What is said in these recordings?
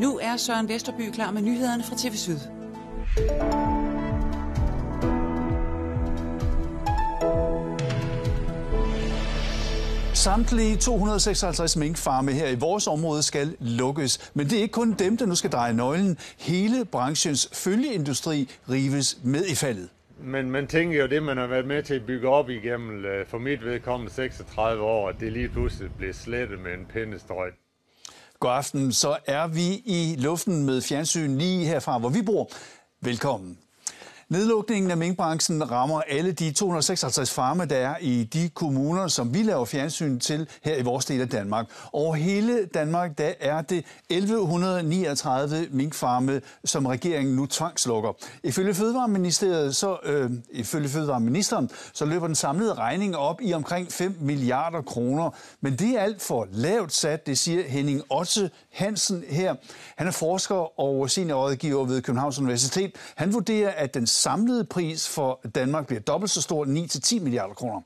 Nu er Søren Vesterby klar med nyhederne fra TV Syd. Samtlige 256 minkfarme her i vores område skal lukkes. Men det er ikke kun dem, der nu skal dreje nøglen. Hele branchens følgeindustri rives med i faldet. Men man tænker jo, det man har været med til at bygge op igennem, øh, for mit vedkommende 36 år, at det lige pludselig blev slettet med en pindestrøg. God aften, så er vi i luften med fjernsyn lige herfra, hvor vi bor. Velkommen. Nedlukningen af minkbranchen rammer alle de 256 farme, der er i de kommuner, som vi laver fjernsyn til her i vores del af Danmark. Over hele Danmark, der er det 1139 minkfarme, som regeringen nu tvangslukker. Ifølge Fødevareministeriet, så, øh, ifølge Fødevareministeren, så løber den samlede regning op i omkring 5 milliarder kroner. Men det er alt for lavt sat, det siger Henning Otte Hansen her. Han er forsker og seniorrådgiver ved Københavns Universitet. Han vurderer, at den samlede pris for Danmark bliver dobbelt så stor, 9-10 milliarder kroner.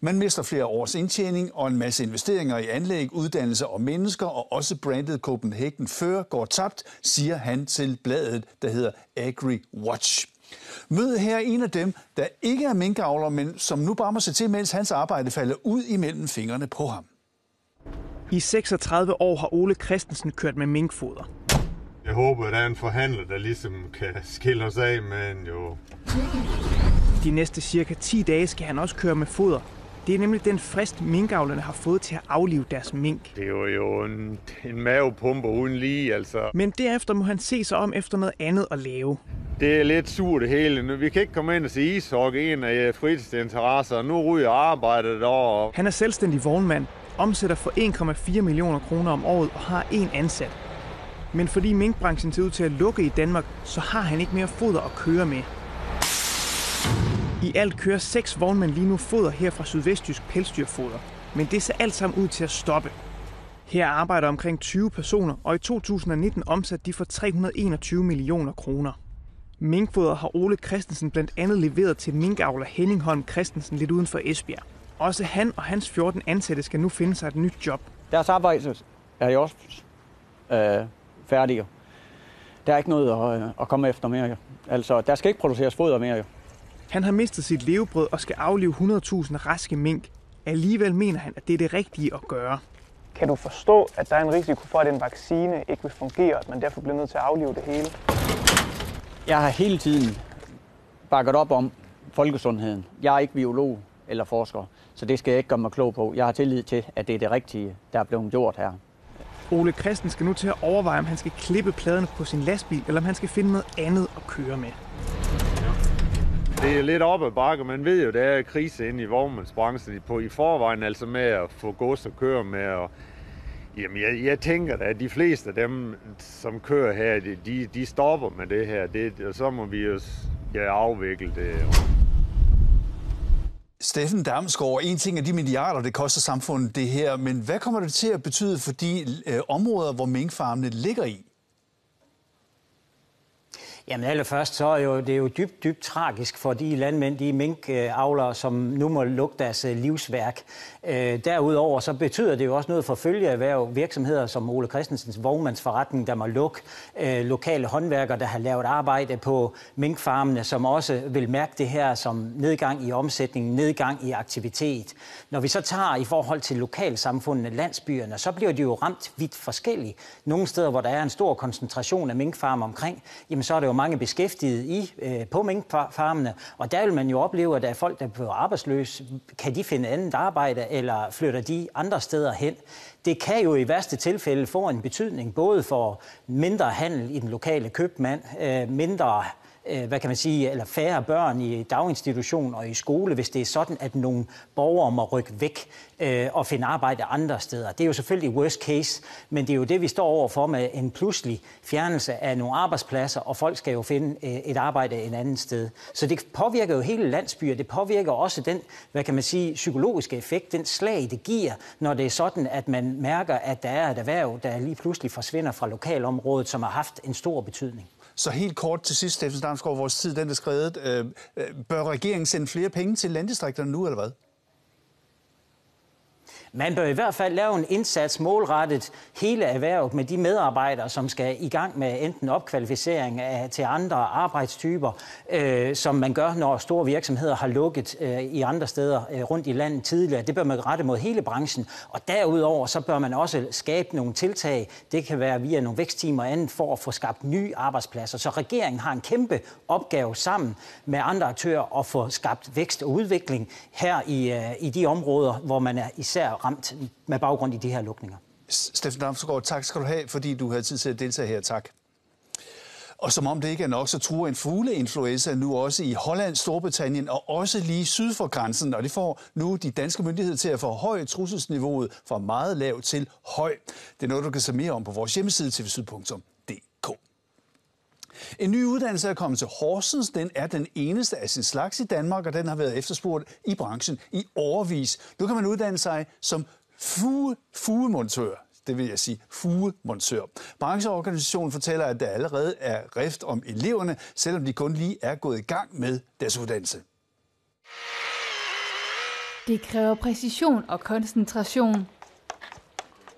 Man mister flere års indtjening og en masse investeringer i anlæg, uddannelse og mennesker, og også brandet Copenhagen før går tabt, siger han til bladet, der hedder Agri Watch. Mød her en af dem, der ikke er minkavler, men som nu bare må se til, mens hans arbejde falder ud imellem fingrene på ham. I 36 år har Ole Christensen kørt med minkfoder. Jeg håber, at der er en forhandler, der ligesom kan skille os af, men jo... De næste cirka 10 dage skal han også køre med foder. Det er nemlig den frist, minkavlerne har fået til at aflive deres mink. Det er jo, en, en mavepumpe uden lige, altså. Men derefter må han se sig om efter noget andet at lave. Det er lidt surt det hele. Vi kan ikke komme ind og se ishockey, en af fritidsinteresser, og nu ryger arbejdet derovre. Han er selvstændig vognmand, omsætter for 1,4 millioner kroner om året og har en ansat. Men fordi minkbranchen ser ud til at lukke i Danmark, så har han ikke mere foder at køre med. I alt kører seks vognmænd lige nu foder her fra Sydvestjysk Pelsdyrfoder. Men det ser alt sammen ud til at stoppe. Her arbejder omkring 20 personer, og i 2019 omsatte de for 321 millioner kroner. Minkfoder har Ole Christensen blandt andet leveret til minkavler Henning Holm Christensen lidt uden for Esbjerg. Også han og hans 14 ansatte skal nu finde sig et nyt job. Deres arbejde er jo også øh, færdige. Der er ikke noget at, at komme efter mere. Altså, der skal ikke produceres foder mere. Han har mistet sit levebrød og skal aflive 100.000 raske mink. Alligevel mener han, at det er det rigtige at gøre. Kan du forstå, at der er en risiko for, at en vaccine ikke vil fungere, og at man derfor bliver nødt til at aflive det hele? Jeg har hele tiden bakket op om folkesundheden. Jeg er ikke biolog eller forsker, så det skal jeg ikke gøre mig klog på. Jeg har tillid til, at det er det rigtige, der er blevet gjort her. Ole Christen skal nu til at overveje, om han skal klippe pladerne på sin lastbil, eller om han skal finde noget andet at køre med. Det er lidt op ad bakke. Man ved jo, der er krise inde i vognmandsbranchen på i forvejen, altså med at få gods at køre med. Og, jamen, jeg, jeg tænker da, at de fleste af dem, som kører her, de, de stopper med det her. Det, og så må vi jo ja, afvikle det. Steffen Damsgaard, en ting er de milliarder, det koster samfundet det her, men hvad kommer det til at betyde for de øh, områder, hvor minkfarmene ligger i? Jamen allerførst så er jo, det er jo dybt, dybt tragisk for de landmænd, de minkavlere, som nu må lukke deres øh, livsværk. Øh, derudover så betyder det jo også noget for følgeerhverv virksomheder som Ole Christensens vognmandsforretning, der må lukke. Øh, lokale håndværkere, der har lavet arbejde på minkfarmene, som også vil mærke det her som nedgang i omsætning, nedgang i aktivitet. Når vi så tager i forhold til lokalsamfundene, landsbyerne, så bliver de jo ramt vidt forskelligt. Nogle steder, hvor der er en stor koncentration af minkfarmer omkring, jamen så er det jo mange beskæftiget i øh, på minkfarmene, og der vil man jo opleve, at der er folk, der bliver arbejdsløse. Kan de finde andet arbejde, eller flytter de andre steder hen? Det kan jo i værste tilfælde få en betydning både for mindre handel i den lokale købmand, øh, mindre Øh, hvad kan man sige, eller færre børn i daginstitution og i skole, hvis det er sådan, at nogle borgere må rykke væk øh, og finde arbejde andre steder. Det er jo selvfølgelig worst case, men det er jo det, vi står overfor med en pludselig fjernelse af nogle arbejdspladser, og folk skal jo finde øh, et arbejde et andet sted. Så det påvirker jo hele landsbyer. Det påvirker også den, hvad kan man sige, psykologiske effekt, den slag, det giver, når det er sådan, at man mærker, at der er et erhverv, der lige pludselig forsvinder fra lokalområdet, som har haft en stor betydning. Så helt kort til sidst, Steffen Damsgaard, vores tid den er skrevet. Øh, øh bør regeringen sende flere penge til landdistrikterne nu, eller hvad? Man bør i hvert fald lave en indsats målrettet hele erhvervet med de medarbejdere, som skal i gang med enten opkvalificering af, til andre arbejdstyper, øh, som man gør, når store virksomheder har lukket øh, i andre steder øh, rundt i landet tidligere. Det bør man rette mod hele branchen. Og derudover så bør man også skabe nogle tiltag. Det kan være via nogle væksttimer og andet for at få skabt nye arbejdspladser. Så regeringen har en kæmpe opgave sammen med andre aktører at få skabt vækst og udvikling her i, øh, i de områder, hvor man er især ramt med baggrund i de her lukninger. Steffen Damsgaard, tak skal du have, fordi du havde tid til at deltage her. Tak. Og som om det ikke er nok, så truer en fugleinfluenza nu også i Holland, Storbritannien og også lige syd for grænsen. Og det får nu de danske myndigheder til at forhøje trusselsniveauet fra meget lav til høj. Det er noget, du kan se mere om på vores hjemmeside tvsyd.dk. En ny uddannelse er kommet til Horsens. Den er den eneste af sin slags i Danmark, og den har været efterspurgt i branchen i overvis. Nu kan man uddanne sig som fuge, fugemontør det vil jeg sige fugemontør. Brancheorganisationen fortæller, at der allerede er rift om eleverne, selvom de kun lige er gået i gang med deres uddannelse. Det kræver præcision og koncentration.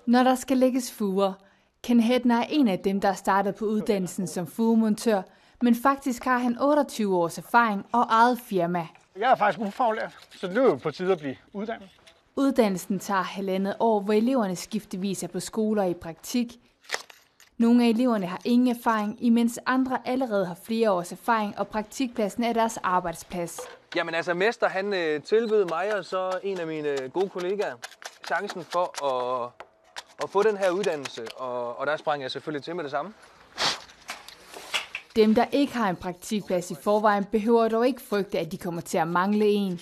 Når der skal lægges fuger, Ken Hedner er en af dem, der er startet på uddannelsen som fugemontør, men faktisk har han 28 års erfaring og eget firma. Jeg er faktisk ufaglært, så det er jo på tide at blive uddannet. Uddannelsen tager halvandet år, hvor eleverne skiftevis er på skoler i praktik. Nogle af eleverne har ingen erfaring, imens andre allerede har flere års erfaring, og praktikpladsen er deres arbejdsplads. Jamen altså, Mester han øh, tilbød mig og så en af mine gode kollegaer chancen for at, at få den her uddannelse, og, og der sprang jeg selvfølgelig til med det samme. Dem, der ikke har en praktikplads i forvejen, behøver dog ikke frygte, at de kommer til at mangle en.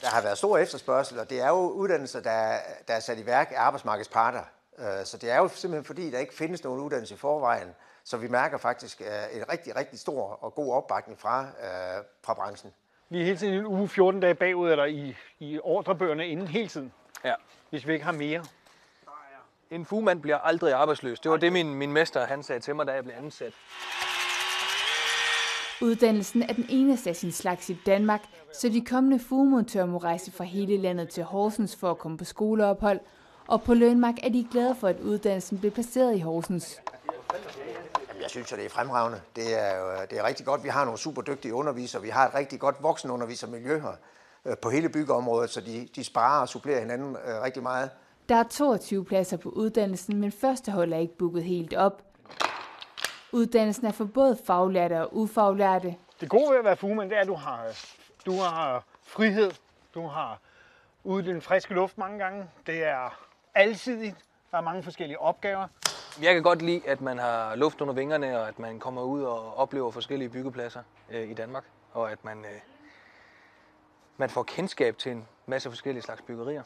Der har været stor efterspørgsel, og det er jo uddannelser, der, der er sat i værk af arbejdsmarkedets parter. Øh, så det er jo simpelthen fordi, der ikke findes nogen uddannelse i forvejen. Så vi mærker faktisk øh, en rigtig, rigtig stor og god opbakning fra, øh, fra branchen. Vi er hele tiden en uge 14 dage bagud, eller i, i ordrebøgerne inden hele tiden. Ja. Hvis vi ikke har mere. En fugemand bliver aldrig arbejdsløs. Det var det, min, min mester han sagde til mig, da jeg blev ansat. Uddannelsen er den eneste af sin slags i Danmark, så de kommende fugemontører må rejse fra hele landet til Horsens for at komme på skoleophold, og på Lønmark er de glade for, at uddannelsen bliver placeret i Horsens. Jeg synes, at det er fremragende. Det er, jo, det er rigtig godt. Vi har nogle super dygtige undervisere. Vi har et rigtig godt voksenundervisermiljø her øh, på hele byggeområdet, så de, de sparer og supplerer hinanden øh, rigtig meget. Der er 22 pladser på uddannelsen, men første hold er ikke booket helt op. Uddannelsen er for både faglærte og ufaglærte. Det gode ved at være fugemand, det er, at du har, du har frihed. Du har ude i den friske luft mange gange. Det er alsidigt. Der er mange forskellige opgaver. Jeg kan godt lide, at man har luft under vingerne, og at man kommer ud og oplever forskellige byggepladser øh, i Danmark, og at man, øh, man får kendskab til en masse forskellige slags byggerier.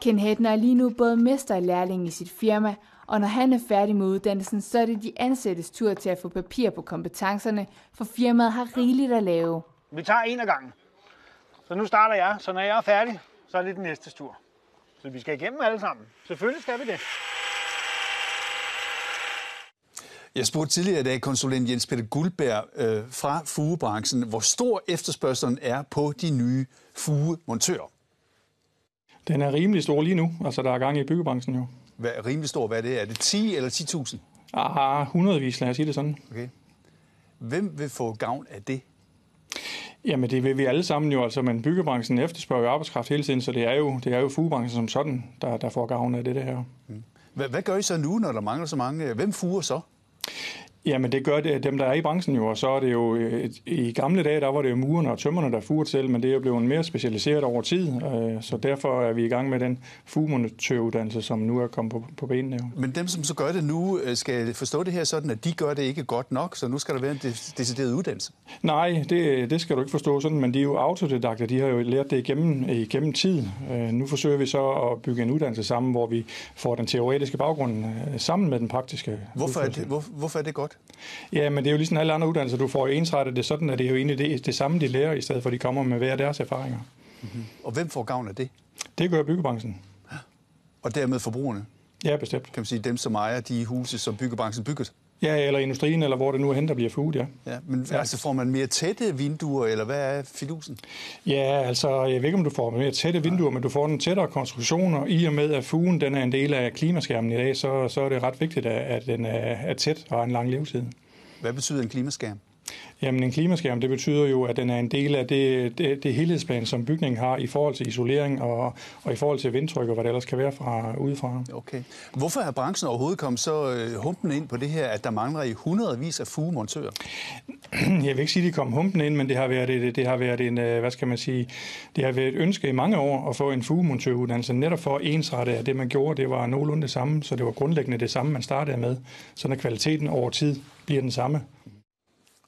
Ken Hedner er lige nu både mester og lærling i sit firma, og når han er færdig med uddannelsen, så er det de ansattes tur til at få papir på kompetencerne, for firmaet har rigeligt at lave. Vi tager en af gangen. Så nu starter jeg, så når jeg er færdig, så er det den næste tur. Så vi skal igennem alle sammen. Selvfølgelig skal vi det. Jeg spurgte tidligere i dag konsulent Jens Peter Guldberg øh, fra fugebranchen, hvor stor efterspørgselen er på de nye fugemontører. Den er rimelig stor lige nu. Altså, der er gang i byggebranchen jo. Hvad rimelig stor? Hvad er det? Er det 10 eller 10.000? Ah, hundredvis, lad os sige det sådan. Okay. Hvem vil få gavn af det? Jamen det vil vi alle sammen jo, altså, men byggebranchen efterspørger arbejdskraft hele tiden, så det er jo, det er jo fugebranchen som sådan, der, der får gavn af det, det her. Mm. Hvad, hvad gør I så nu, når der mangler så mange? Hvem fuger så? Jamen det gør det dem, der er i branchen jo, og så er det jo, i gamle dage, der var det jo murerne og tømmerne, der fugede selv, men det er jo blevet mere specialiseret over tid, øh, så derfor er vi i gang med den fugmontøruddannelse, som nu er kommet på, på benene. Jo. Men dem, som så gør det nu, øh, skal forstå det her sådan, at de gør det ikke godt nok, så nu skal der være en decideret uddannelse? Nej, det, det skal du ikke forstå sådan, men de er jo autodidakter, de har jo lært det igennem, igennem tid. Øh, nu forsøger vi så at bygge en uddannelse sammen, hvor vi får den teoretiske baggrund sammen med den praktiske. Hvorfor er det, hvor, hvorfor er det godt? Ja, men det er jo ligesom alle andre uddannelser. Du får ensrettet det sådan, at det er jo egentlig det, det samme, de lærer, i stedet for at de kommer med hver deres erfaringer. Mm-hmm. Og hvem får gavn af det? Det gør byggebranchen. Og dermed forbrugerne? Ja, bestemt. Kan man sige, dem som ejer de huse, som byggebranchen bygger? Ja, eller industrien, eller hvor det nu er hen, der bliver fuget, ja. ja men ja. altså får man mere tætte vinduer, eller hvad er fidusen? Ja, altså, jeg ved ikke, om du får mere tætte vinduer, men du får en tættere konstruktion, og i og med, at fugen den er en del af klimaskærmen i dag, så, så er det ret vigtigt, at den er, er tæt og har en lang levetid. Hvad betyder en klimaskærm? Jamen en klimaskærm, det betyder jo, at den er en del af det, det, det helhedsplan, som bygningen har i forhold til isolering og, og i forhold til vindtryk og hvad det ellers kan være fra udefra. Okay. Hvorfor er branchen overhovedet kommet så øh, humpen ind på det her, at der mangler i hundredvis af fugemontører? Jeg vil ikke sige, at de kom humpen ind, men det har været, det, det har været en, øh, hvad skal man sige, det har været et ønske i mange år at få en fugemontøruddannelse, netop for ensrette, at det man gjorde, det var nogenlunde det samme, så det var grundlæggende det samme, man startede med, så når kvaliteten over tid bliver den samme.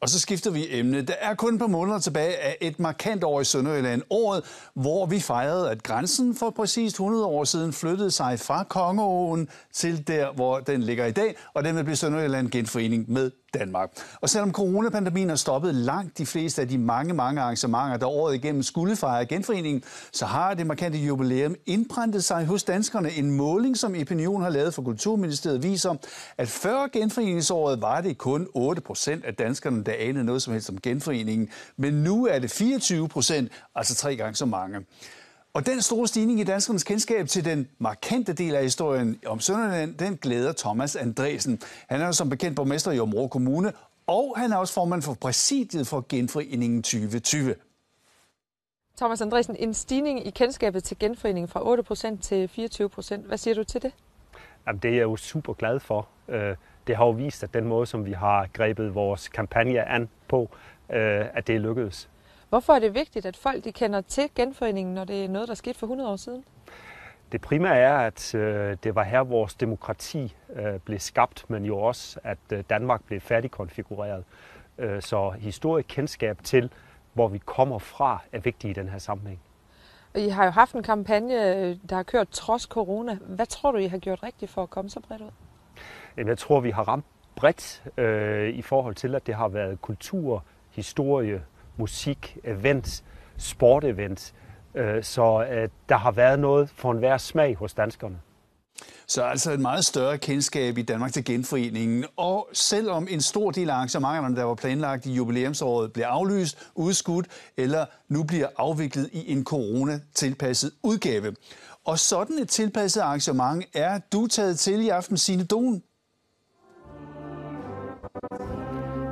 Og så skifter vi emne. Der er kun et par måneder tilbage af et markant år i Sønderjylland. Året, hvor vi fejrede, at grænsen for præcis 100 år siden flyttede sig fra Kongeåen til der, hvor den ligger i dag, og den vil blive Sønderjylland genforening med Danmark. Og selvom coronapandemien har stoppet langt de fleste af de mange, mange arrangementer, der året igennem skulle fejre genforeningen, så har det markante jubilæum indprintet sig hos danskerne. En måling, som Opinion har lavet for Kulturministeriet, viser, at før genforeningsåret var det kun 8 procent af danskerne, der anede noget som helst om genforeningen. Men nu er det 24 procent, altså tre gange så mange. Og den store stigning i danskernes kendskab til den markante del af historien om Sønderland, den glæder Thomas Andresen. Han er som bekendt borgmester i Områ Kommune, og han er også formand for præsidiet for Genforeningen 2020. Thomas Andresen, en stigning i kendskabet til genforeningen fra 8% til 24%. Hvad siger du til det? Jamen, det er jeg jo super glad for. Øh, det har jo vist, at den måde, som vi har grebet vores kampagne an på, øh, at det er lykkedes. Hvorfor er det vigtigt, at folk de kender til genforeningen, når det er noget, der skete for 100 år siden? Det primære er, at øh, det var her, vores demokrati øh, blev skabt, men jo også, at øh, Danmark blev færdigkonfigureret. Øh, så historisk kendskab til, hvor vi kommer fra, er vigtigt i den her sammenhæng. I har jo haft en kampagne, der har kørt trods corona. Hvad tror du, I har gjort rigtigt for at komme så bredt ud? Jamen, jeg tror, vi har ramt bredt øh, i forhold til, at det har været kultur, historie, musik, events, sportevents. Øh, så øh, der har været noget for enhver smag hos danskerne. Så altså et meget større kendskab i Danmark til genforeningen. Og selvom en stor del af arrangementerne, der var planlagt i jubilæumsåret, blev aflyst, udskudt eller nu bliver afviklet i en corona-tilpasset udgave. Og sådan et tilpasset arrangement er du taget til i aften, Signe Don.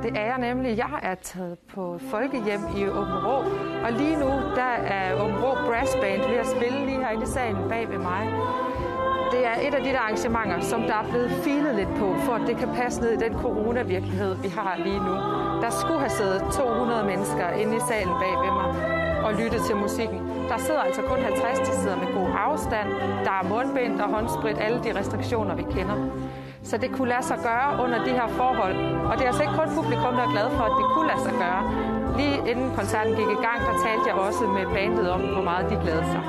Det er jeg nemlig. Jeg er taget på folkehjem i Åben Rå, og lige nu der er Åben Rå Brass Band ved at spille lige herinde i salen bag ved mig. Det er et af de der arrangementer, som der er blevet filet lidt på, for at det kan passe ned i den coronavirkelighed, vi har lige nu. Der skulle have siddet 200 mennesker inde i salen bag ved mig og lytte til musikken. Der sidder altså kun 50, der sidder med god afstand. Der er mundbind og håndsprit, alle de restriktioner, vi kender. Så det kunne lade sig gøre under de her forhold. Og det er altså ikke kun publikum, der er glad for, at det kunne lade sig gøre. Lige inden koncerten gik i gang, der talte jeg også med bandet om, hvor meget de glæder sig.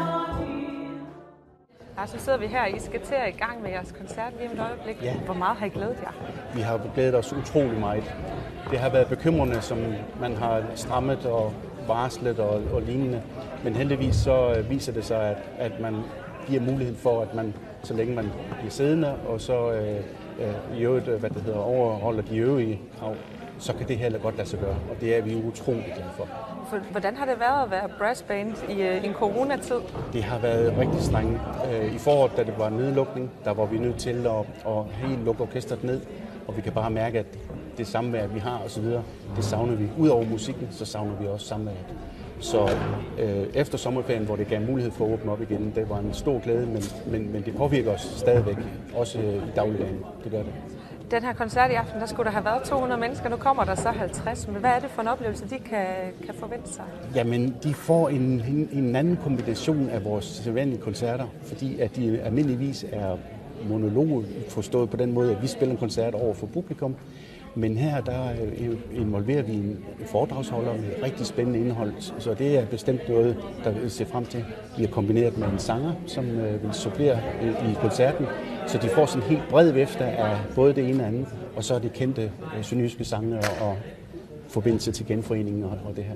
Ja, så sidder vi her, I skal til at i gang med jeres koncert lige om et øjeblik. Ja. Hvor meget har I glædet jer? Vi har glædet os utrolig meget. Det har været bekymrende, som man har strammet og varslet og, og lignende. Men heldigvis så øh, viser det sig, at, at man giver mulighed for, at man, så længe man bliver siddende, og så øh, øh, i øvrigt, øh, hvad det hedder, overholder de øvrige krav, så kan det heller godt lade sig gøre, og det er vi utrolig glade for. Hvordan har det været at være brassband i øh, en coronatid? Det har været rigtig strengt. I foråret, da det var nedlukning, der var vi nødt til at, at helt lukke orkestret ned, og vi kan bare mærke, at det samvær, vi har osv., det savner vi. Udover musikken, så savner vi også samværet. Så øh, efter sommerferien, hvor det gav mulighed for at åbne op igen, det var en stor glæde, men, men, men det påvirker os stadigvæk, også øh, i dagligdagen. Det gør det. Den her koncert i aften, der skulle der have været 200 mennesker, nu kommer der så 50. Men hvad er det for en oplevelse, de kan, kan forvente sig? Jamen, de får en, en, en anden kombination af vores sædvanlige koncerter, fordi at de almindeligvis er monologer, forstået på den måde, at vi spiller en koncert over for publikum, men her der øh, involverer vi en foredragsholder med rigtig spændende indhold, så det er bestemt noget, der vil se frem til. Vi har kombineret med en sanger, som øh, vil supplere øh, i koncerten, så de får sådan en helt bred vifte af både det ene og andet, og så er det kendte sønderjyske sange og, forbindelse til genforeningen og, og det her.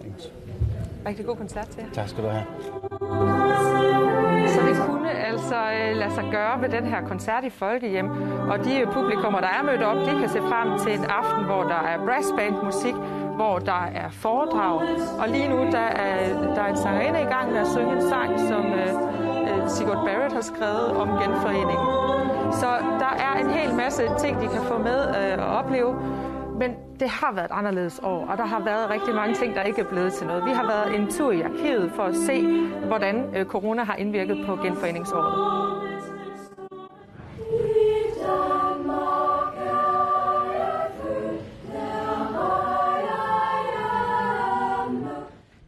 Rigtig god koncert til jer. Tak skal du have. Så det altså lade sig gøre ved den her koncert i Folkehjem. Og de øh, publikummer, der er mødt op, de kan se frem til en aften, hvor der er brassbandmusik, hvor der er foredrag. Og lige nu der er der er en sangerinde i gang med at synge en sang, som øh, øh Sigurd Barrett har skrevet om genforeningen. Så der er en hel masse ting, de kan få med øh, at opleve. Men det har været et anderledes år, og der har været rigtig mange ting, der ikke er blevet til noget. Vi har været en tur i arkivet for at se, hvordan øh, corona har indvirket på genforeningsåret.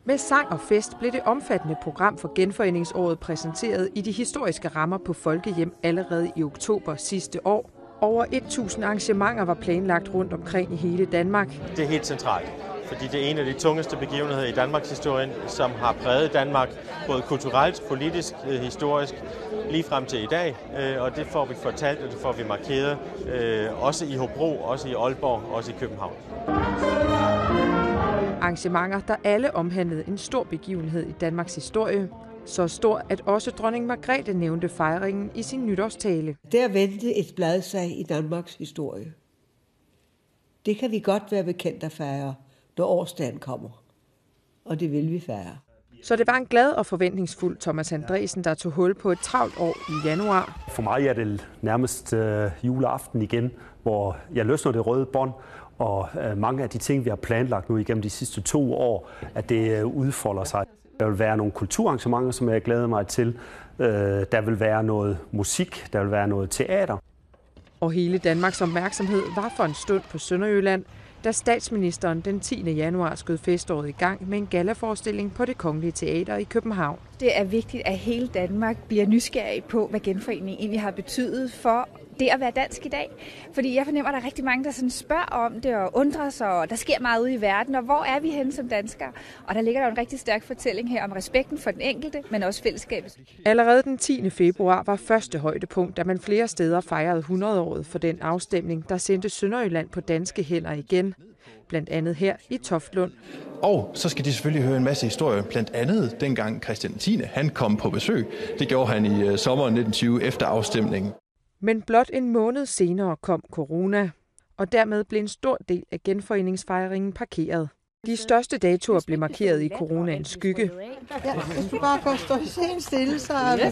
Med sang og fest blev det omfattende program for genforeningsåret præsenteret i de historiske rammer på Folkehjem allerede i oktober sidste år. Over 1000 arrangementer var planlagt rundt omkring i hele Danmark. Det er helt centralt, fordi det er en af de tungeste begivenheder i Danmarks historie, som har præget Danmark både kulturelt, politisk, øh, historisk, lige frem til i dag. Øh, og det får vi fortalt, og det får vi markeret, øh, også i Hobro, også i Aalborg, også i København. Arrangementer, der alle omhandlede en stor begivenhed i Danmarks historie. Så stor, at også dronning Margrethe nævnte fejringen i sin nytårstale. Der vendte et blad sig i Danmarks historie. Det kan vi godt være bekendt at fejre, når årsdagen kommer. Og det vil vi fejre. Så det var en glad og forventningsfuld Thomas Andresen, der tog hul på et travlt år i januar. For mig er det nærmest øh, juleaften igen, hvor jeg løsner det røde bånd, og øh, mange af de ting, vi har planlagt nu igennem de sidste to år, at det øh, udfolder sig. Der vil være nogle kulturarrangementer, som jeg glæder mig til. Øh, der vil være noget musik, der vil være noget teater. Og hele Danmarks opmærksomhed var for en stund på Sønderjylland, da statsministeren den 10. januar skød feståret i gang med en gallaforestilling på det Kongelige Teater i København. Det er vigtigt, at hele Danmark bliver nysgerrig på, hvad genforeningen egentlig har betydet for det at være dansk i dag. Fordi jeg fornemmer, at der er rigtig mange, der sådan spørger om det og undrer sig, og der sker meget ude i verden, og hvor er vi henne som danskere? Og der ligger der en rigtig stærk fortælling her om respekten for den enkelte, men også fællesskabet. Allerede den 10. februar var første højdepunkt, da man flere steder fejrede 100-året for den afstemning, der sendte Sønderjylland på danske hænder igen. Blandt andet her i Toftlund. Og så skal de selvfølgelig høre en masse historier, blandt andet dengang Christian 10. han kom på besøg. Det gjorde han i øh, sommeren 1920 efter afstemningen. Men blot en måned senere kom corona, og dermed blev en stor del af genforeningsfejringen parkeret. De største datoer blev markeret i coronaens skygge. Ja, hvis du bare kan stå helt stille, så er vi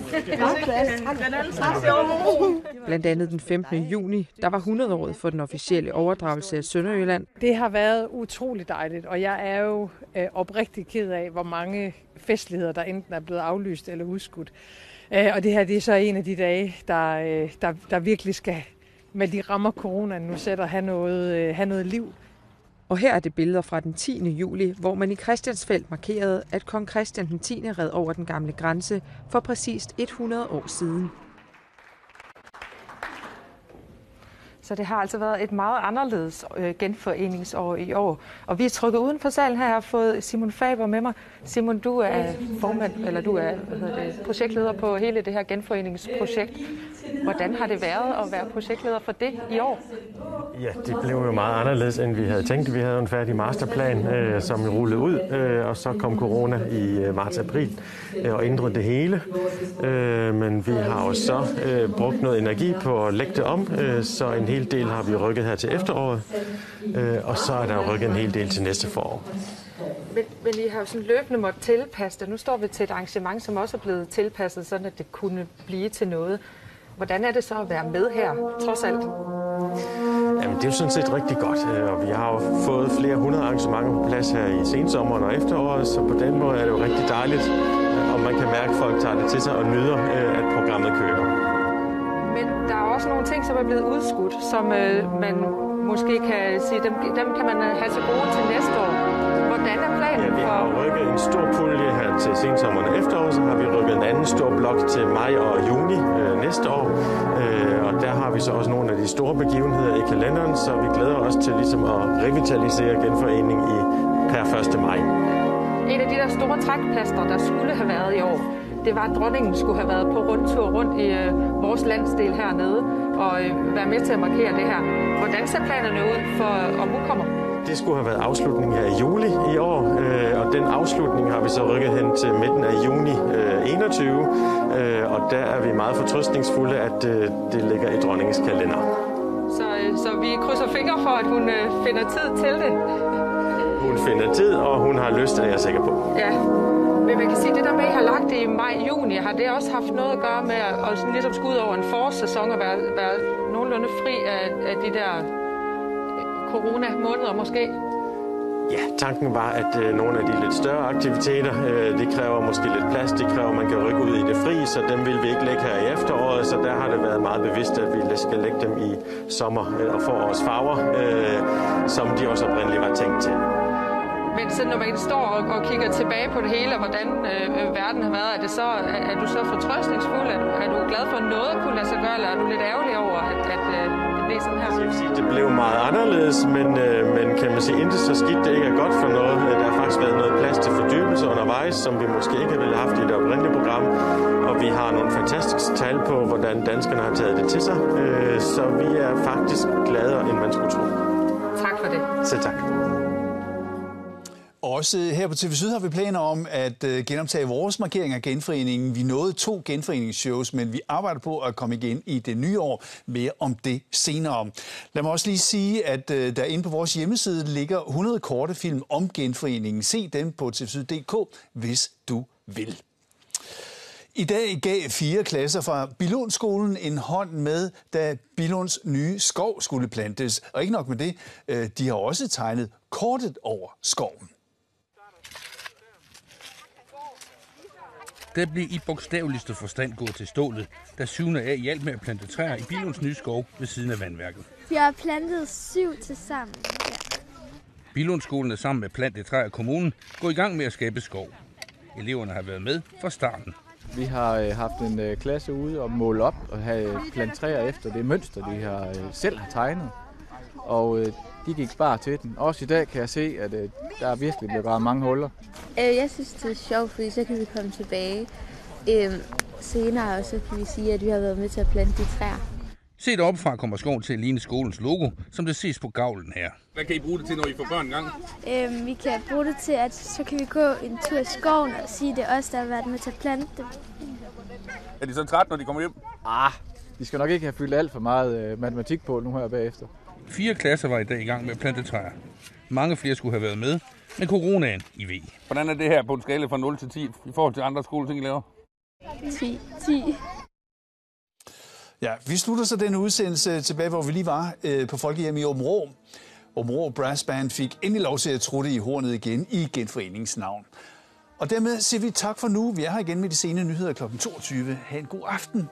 Blandt andet den 15. juni, der var 100-året for den officielle overdragelse af Sønderjylland. Det har været utroligt dejligt, og jeg er jo øh, oprigtig ked af, hvor mange festligheder, der enten er blevet aflyst eller udskudt. Øh, og det her det er så en af de dage, der, øh, der, der virkelig skal, med de rammer corona nu sætter, have noget, øh, have noget liv. Og her er det billeder fra den 10. juli, hvor man i Christiansfeld markerede, at kong Christian den 10. red over den gamle grænse for præcist 100 år siden. Så det har altså været et meget anderledes øh, genforeningsår i år. Og vi er trykket uden for salen her. Jeg har fået Simon Faber med mig. Simon, du er formand, eller du er hvad hedder det, projektleder på hele det her genforeningsprojekt. Hvordan har det været at være projektleder for det i år? Ja, det blev jo meget anderledes, end vi havde tænkt. Vi havde en færdig masterplan, øh, som vi rullede ud, øh, og så kom corona i øh, marts-april øh, og ændrede det hele. Øh, men vi har jo så øh, brugt noget energi på at lægge det om, øh, så en hel del har vi rykket her til efteråret, øh, og så er der rykket en hel del til næste forår. Men, men I har jo sådan løbende måtte tilpasse det. Nu står vi til et arrangement, som også er blevet tilpasset, sådan at det kunne blive til noget. Hvordan er det så at være med her, trods alt? Jamen, det er jo sådan set rigtig godt, øh, og vi har jo fået flere hundrede arrangementer på plads her i sensommeren og efteråret, så på den måde er det jo rigtig dejligt, øh, og man kan mærke, at folk tager det til sig og nyder, øh, at programmet kører. Også nogle ting, som er blevet udskudt, som øh, man måske kan sige, dem, dem kan man have til gode til næste år. Hvordan er planen Ja, vi for... har rykket en stor pulje her til sensommeren og efteråret, så har vi rykket en anden stor blok til maj og juni øh, næste år. Øh, og der har vi så også nogle af de store begivenheder i kalenderen, så vi glæder os til ligesom at revitalisere genforeningen i per 1. maj. En af de der store trækplaster, der skulle have været i år, det var, at dronningen skulle have været på rundtur rundt i øh, vores landsdel hernede og øh, være med til at markere det her. Hvordan ser planerne ud for, om hun kommer? Det skulle have været afslutningen her i juli i år, øh, og den afslutning har vi så rykket hen til midten af juni øh, 21, øh, og der er vi meget fortrøstningsfulde, at øh, det ligger i dronningens kalender. Så, øh, så vi krydser fingre for, at hun øh, finder tid til det. Hun finder tid, og hun har lyst, er jeg sikker på. Ja. Men man kan sige, at det der med, at I har lagt det i maj-juni, har det også haft noget at gøre med at, at ligesom skulle ud over en forårssæson og være, være nogenlunde fri af, af de der øh, corona-måneder måske? Ja, tanken var, at øh, nogle af de lidt større aktiviteter, øh, det kræver måske lidt plads, det kræver, at man kan rykke ud i det fri, så dem vil vi ikke lægge her i efteråret, så der har det været meget bevidst, at vi skal lægge dem i sommer øh, og forårsfarver, øh, som de også oprindeligt var tænkt til. Men så når man står og, og kigger tilbage på det hele, og hvordan øh, øh, verden har været, er, det så, er, er du så fortrøstningsfuld? Er du, er du glad for, at noget kunne lade sig gøre, eller er du lidt ærgerlig over, at, at øh, det blev sådan her? Det blev meget anderledes, men, øh, men kan man sige, intet så skidt, det ikke er godt for noget. Øh, Der har faktisk været noget plads til fordybelse undervejs, som vi måske ikke ville have haft i det oprindelige program. Og vi har nogle fantastiske tal på, hvordan danskerne har taget det til sig. Øh, Så vi er faktisk gladere, end man skulle tro. Tak for det. Selv tak. Også øh, her på TV Syd har vi planer om at øh, genoptage vores markering af genforeningen. Vi nåede to genforeningsshows, men vi arbejder på at komme igen i det nye år. Mere om det senere. Lad mig også lige sige, at øh, der inde på vores hjemmeside ligger 100 korte film om genforeningen. Se dem på tvsyd.dk, hvis du vil. I dag gav fire klasser fra Bilundskolen en hånd med, da Bilunds nye skov skulle plantes. Og ikke nok med det, de har også tegnet kortet over skoven. Der blev i bogstaveligste forstand gået til stålet, da syvende af hjælp med at plante træer i Bilunds nye skov ved siden af vandværket. Vi har plantet syv til sammen. Ja. Bilundskolen er sammen med Plante Træer Kommunen gået i gang med at skabe skov. Eleverne har været med fra starten. Vi har øh, haft en øh, klasse ude og måle op og have plant træer efter det mønster, de har øh, selv har tegnet. Og øh, de gik bare til den. Også i dag kan jeg se, at øh, der er virkelig blevet gravet mange huller. Øh, Jeg synes, det er sjovt, fordi så kan vi komme tilbage øh, senere, og så kan vi sige, at vi har været med til at plante de træer. Set oppefra kommer skoven til at ligne skolens logo, som det ses på gavlen her. Hvad kan I bruge det til, når I får børn i gang? Øh, Vi kan bruge det til, at så kan vi gå en tur i skoven og sige, at det er os, der har været med til at plante dem. Er de så trætte, når de kommer hjem? Ah, de skal nok ikke have fyldt alt for meget øh, matematik på nu her bagefter. Fire klasser var i dag i gang med at plante træer. Mange flere skulle have været med, men coronaen i ved. Hvordan er det her på en skala fra 0 til 10 i forhold til andre skoleting, I laver? 10. 10. Ja, vi slutter så den udsendelse tilbage, hvor vi lige var øh, på Folkehjem i Åben Rå. Åben Rå Brass Band fik endelig lov til at trutte i hornet igen i genforeningens navn. Og dermed siger vi tak for nu. Vi er her igen med de sene nyheder kl. 22. Ha' en god aften.